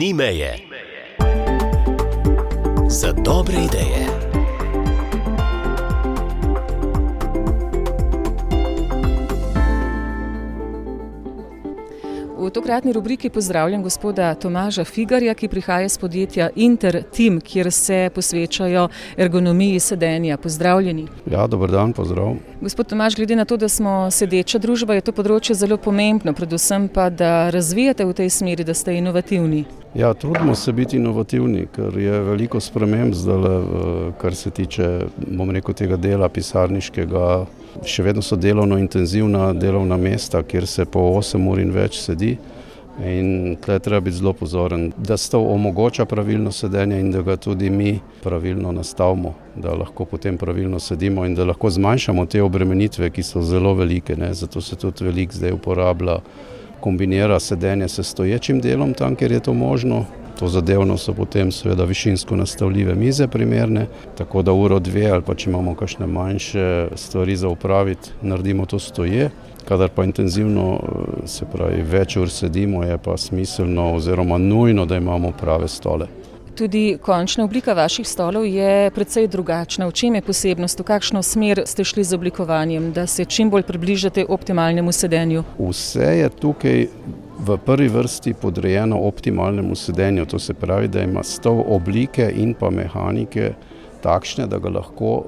ni meje. Za dobre ideje. V tokratni rubriki pozdravljam gospoda Tomaža Figarja, ki prihaja iz podjetja Interteam, kjer se posvečajo ergonomiji sedenja. Pozdravljeni. Ja, dober dan, pozdrav. Gospod Tomaž, glede na to, da smo sedeča družba, je to področje zelo pomembno, predvsem pa, da razvijate v tej smeri, da ste inovativni. Ja, trudimo se biti inovativni, ker je veliko sprememb zdaj, kar se tiče rekel, tega dela pisarniškega. Še vedno so delovno intenzivna delovna mesta, kjer se po 8 ur in več sedi. In tukaj treba biti zelo pozoren, da se to omogoča pravilno sedenje in da ga tudi mi pravilno nastavimo, da lahko potem pravilno sedimo in da lahko zmanjšamo te obremenitve, ki so zelo velike. Ne. Zato se tudi veliko zdaj uporablja kombinira sedenje s stoječim delom tam, kjer je to možno. To zadevno so potem seveda višinsko nastavljive mize primerne, tako da uro dve ali pa če imamo kakšne manjše stvari za upraviti, naredimo to stoje. Kadar pa intenzivno, se pravi več ur sedimo, je pa smiselno oziroma nujno, da imamo prave stole. Tudi končna oblika vaših stolov je precej drugačna. V čem je posebnost, v kakšno smer ste šli z oblikovanjem, da se čim bolj približate optimalnemu sedenju? Vse je tukaj v prvi vrsti podrejeno optimalnemu sedenju. To se pravi, da ima stol oblike in pa mehanike takšne, da ga lahko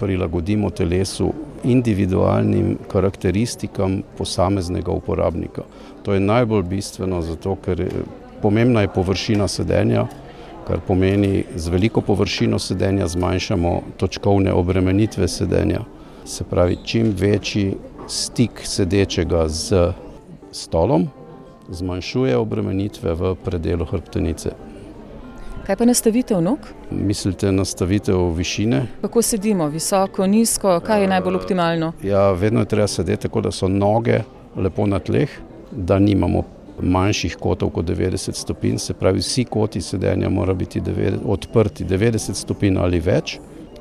prilagodimo telesu, individualnim karakteristikam posameznega uporabnika. To je najbolj bistveno, zato ker pomembna je površina sedenja, kar pomeni, z veliko površino sedenja zmanjšamo točkovne obremenitve sedenja. Se pravi, čim večji stik sedečega s stolom zmanjšuje obremenitve v predelu hrbtenice. Kaj pa nastavitev nog? Mislite nastavitev višine? Kako sedimo, visoko, nizko, kaj je najbolj optimalno? Ja, vedno je treba sedeti tako, da so noge lepo na tleh, da nimamo manjših kotov kot devetdeset stopinj, se pravi, vsi koti sedenja morajo biti odprti devetdeset stopinj ali več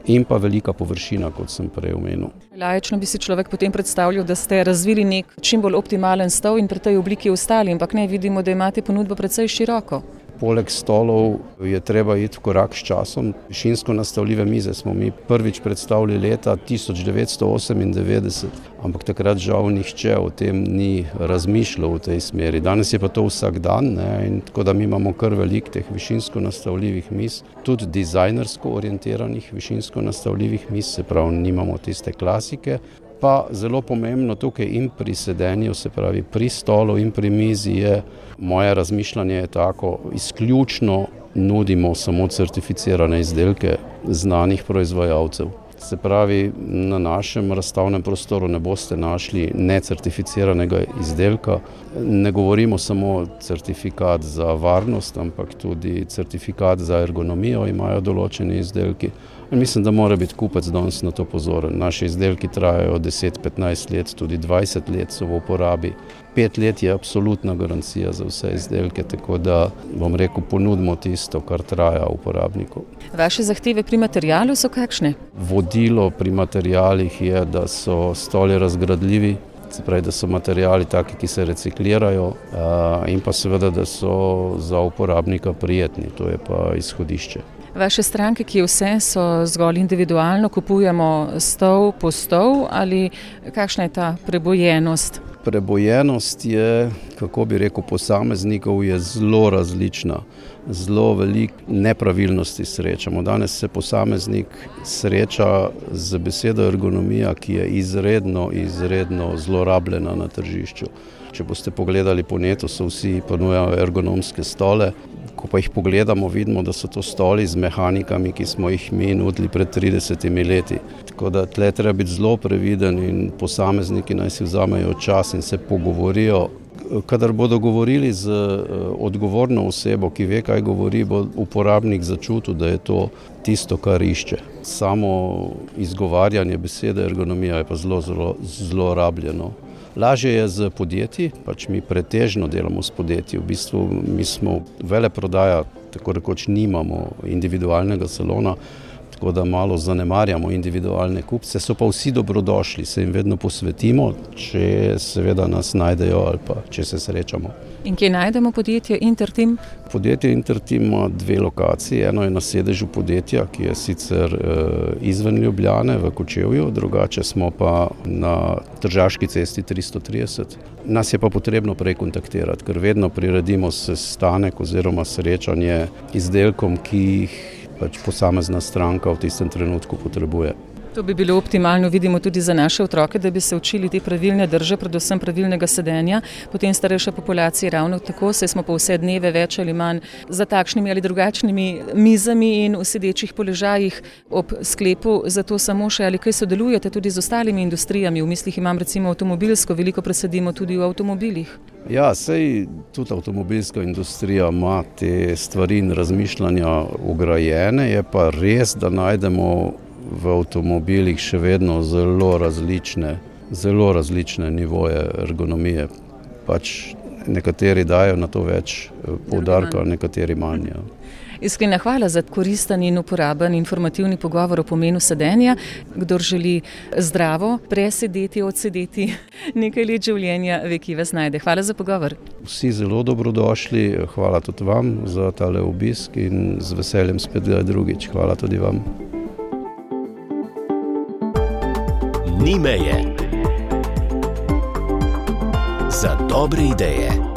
in pa velika površina, kot sem prej omenil. Laično bi si človek potem predstavljal, da ste razvili neki čim bolj optimalen stol in pri tej obliki ostali, ampak ne, vidimo, da imate ponudbo precej široko. Poleg stolov je treba iti v korak s časom. Višinsko nastavljive mize smo mi prvič predstavili leta tisoč devetsto osemindevetdeset, ampak takrat žal nihče o tem ni razmišljal v tej smeri. Danes je pa to vsakdan, ne, in tako da mi imamo kar veliko teh višinsko nastavljivih miz, tudi dizajnersko orientiranih višinsko nastavljivih miz, se pravi, nimamo tiste klasike. Pa zelo pomembno tukaj in pri sedenju, se pravi pri stolu in pri mizi, je moje razmišljanje je tako, izključno nudimo samo certificirane izdelke znanih proizvajalcev. Se pravi, na našem razstavnem prostoru ne boste našli necertificiranega izdelka. Ne govorimo samo certifikat za varnost, ampak tudi certifikat za ergonomijo imajo določeni izdelki. In mislim, da mora biti kupec danes na to pozoren. Naši izdelki trajajo deset, petnajst let, tudi dvajset let so v uporabi. Pet let je absolutna garancija za vse izdelke, tako da, bom rekel, ponudimo tisto, kar traja uporabniku. Vaše zahteve pri materialu so kakšne? Vodilo pri materialih je, da so stoli razgradljivi, se pravi, da so materiali taki, ki se reciklirajo, in pa seveda, da so za uporabnika prijetni, to je pa izhodišče. Vaše stranke, ki vse so zgolj individualno, kupujemo stol po stol ali kakšna je ta prebojenost? Prebojenost je, kako bi rekel, posameznikov je zelo različna. Zelo veliko nepravilnosti srečamo. Danes se posameznik sreča z besedo ergonomija, ki je izredno, izredno zlorabljena na tržišču. Če boste pogledali po netu, so vsi ponujajo ergonomske stole, ko pa jih pogledamo, vidimo, da so to stoli z mehanikami, ki smo jih mi nudili pred tridesetimi leti. Tako da tule je treba biti zelo previden in posamezniki naj si vzamejo čas in se pogovorijo. Kadar bodo govorili z odgovorno osebo, ki ve, kaj govori, bo uporabnik začutil, da je to tisto, kar išče. Samo izgovarjanje besede ergonomija je pa zelo, zelo zlorabljeno. Lažje je s podjetji, pač mi pretežno delamo s podjetji, v bistvu mi smo veleprodaja, tako rekoč nimamo individualnega salona, tako da malo zanemarjamo individualne kupce, so pa vsi dobrodošli, se jim vedno posvetimo, če seveda nas najdejo ali pa če se srečamo. In kje najdemo podjetje Intertim? Podjetje Intertim ima dve lokaciji. Eno je na sedežu podjetja, ki je sicer izven Ljubljane v Kočevju, drugače smo pa na Tržaški cesti 330. Nas je pa potrebno prej kontaktirati, ker vedno priredimo sestanek oziroma srečanje izdelkom, ki jih pač posamezna stranka v tistem trenutku potrebuje. To bi bilo optimalno, vidimo tudi za naše otroke, da bi se učili te pravilne drže, predvsem pravilnega sedenja. Potem starejša populacija ravno tako, saj smo pa vse dneve več ali manj za takšnimi ali drugačnimi mizami in v sedečih položajih ob sklepu. Zato samo še ali kaj sodelujete tudi z ostalimi industrijami, v mislih imam recimo avtomobilsko, veliko presedimo tudi v avtomobilih. Ja, sej tudi avtomobilska industrija ima te stvari in razmišljanja ugrajene, je pa res, da najdemo v avtomobilih še vedno zelo različne, zelo različne nivoje ergonomije. Pač nekateri dajo na to več poudarka, nekateri manj. Ja. Iskrena hvala za koristen in uporaben informativni pogovor o pomenu sedenja. Kdor želi zdravo presedeti, odsedeti nekaj let življenja, ve, ki vas najde. Hvala za pogovor. Vsi zelo dobrodošli, hvala tudi vam za tale obisk in z veseljem spet drugič. Hvala tudi vam. Ni meje za dobre ideje.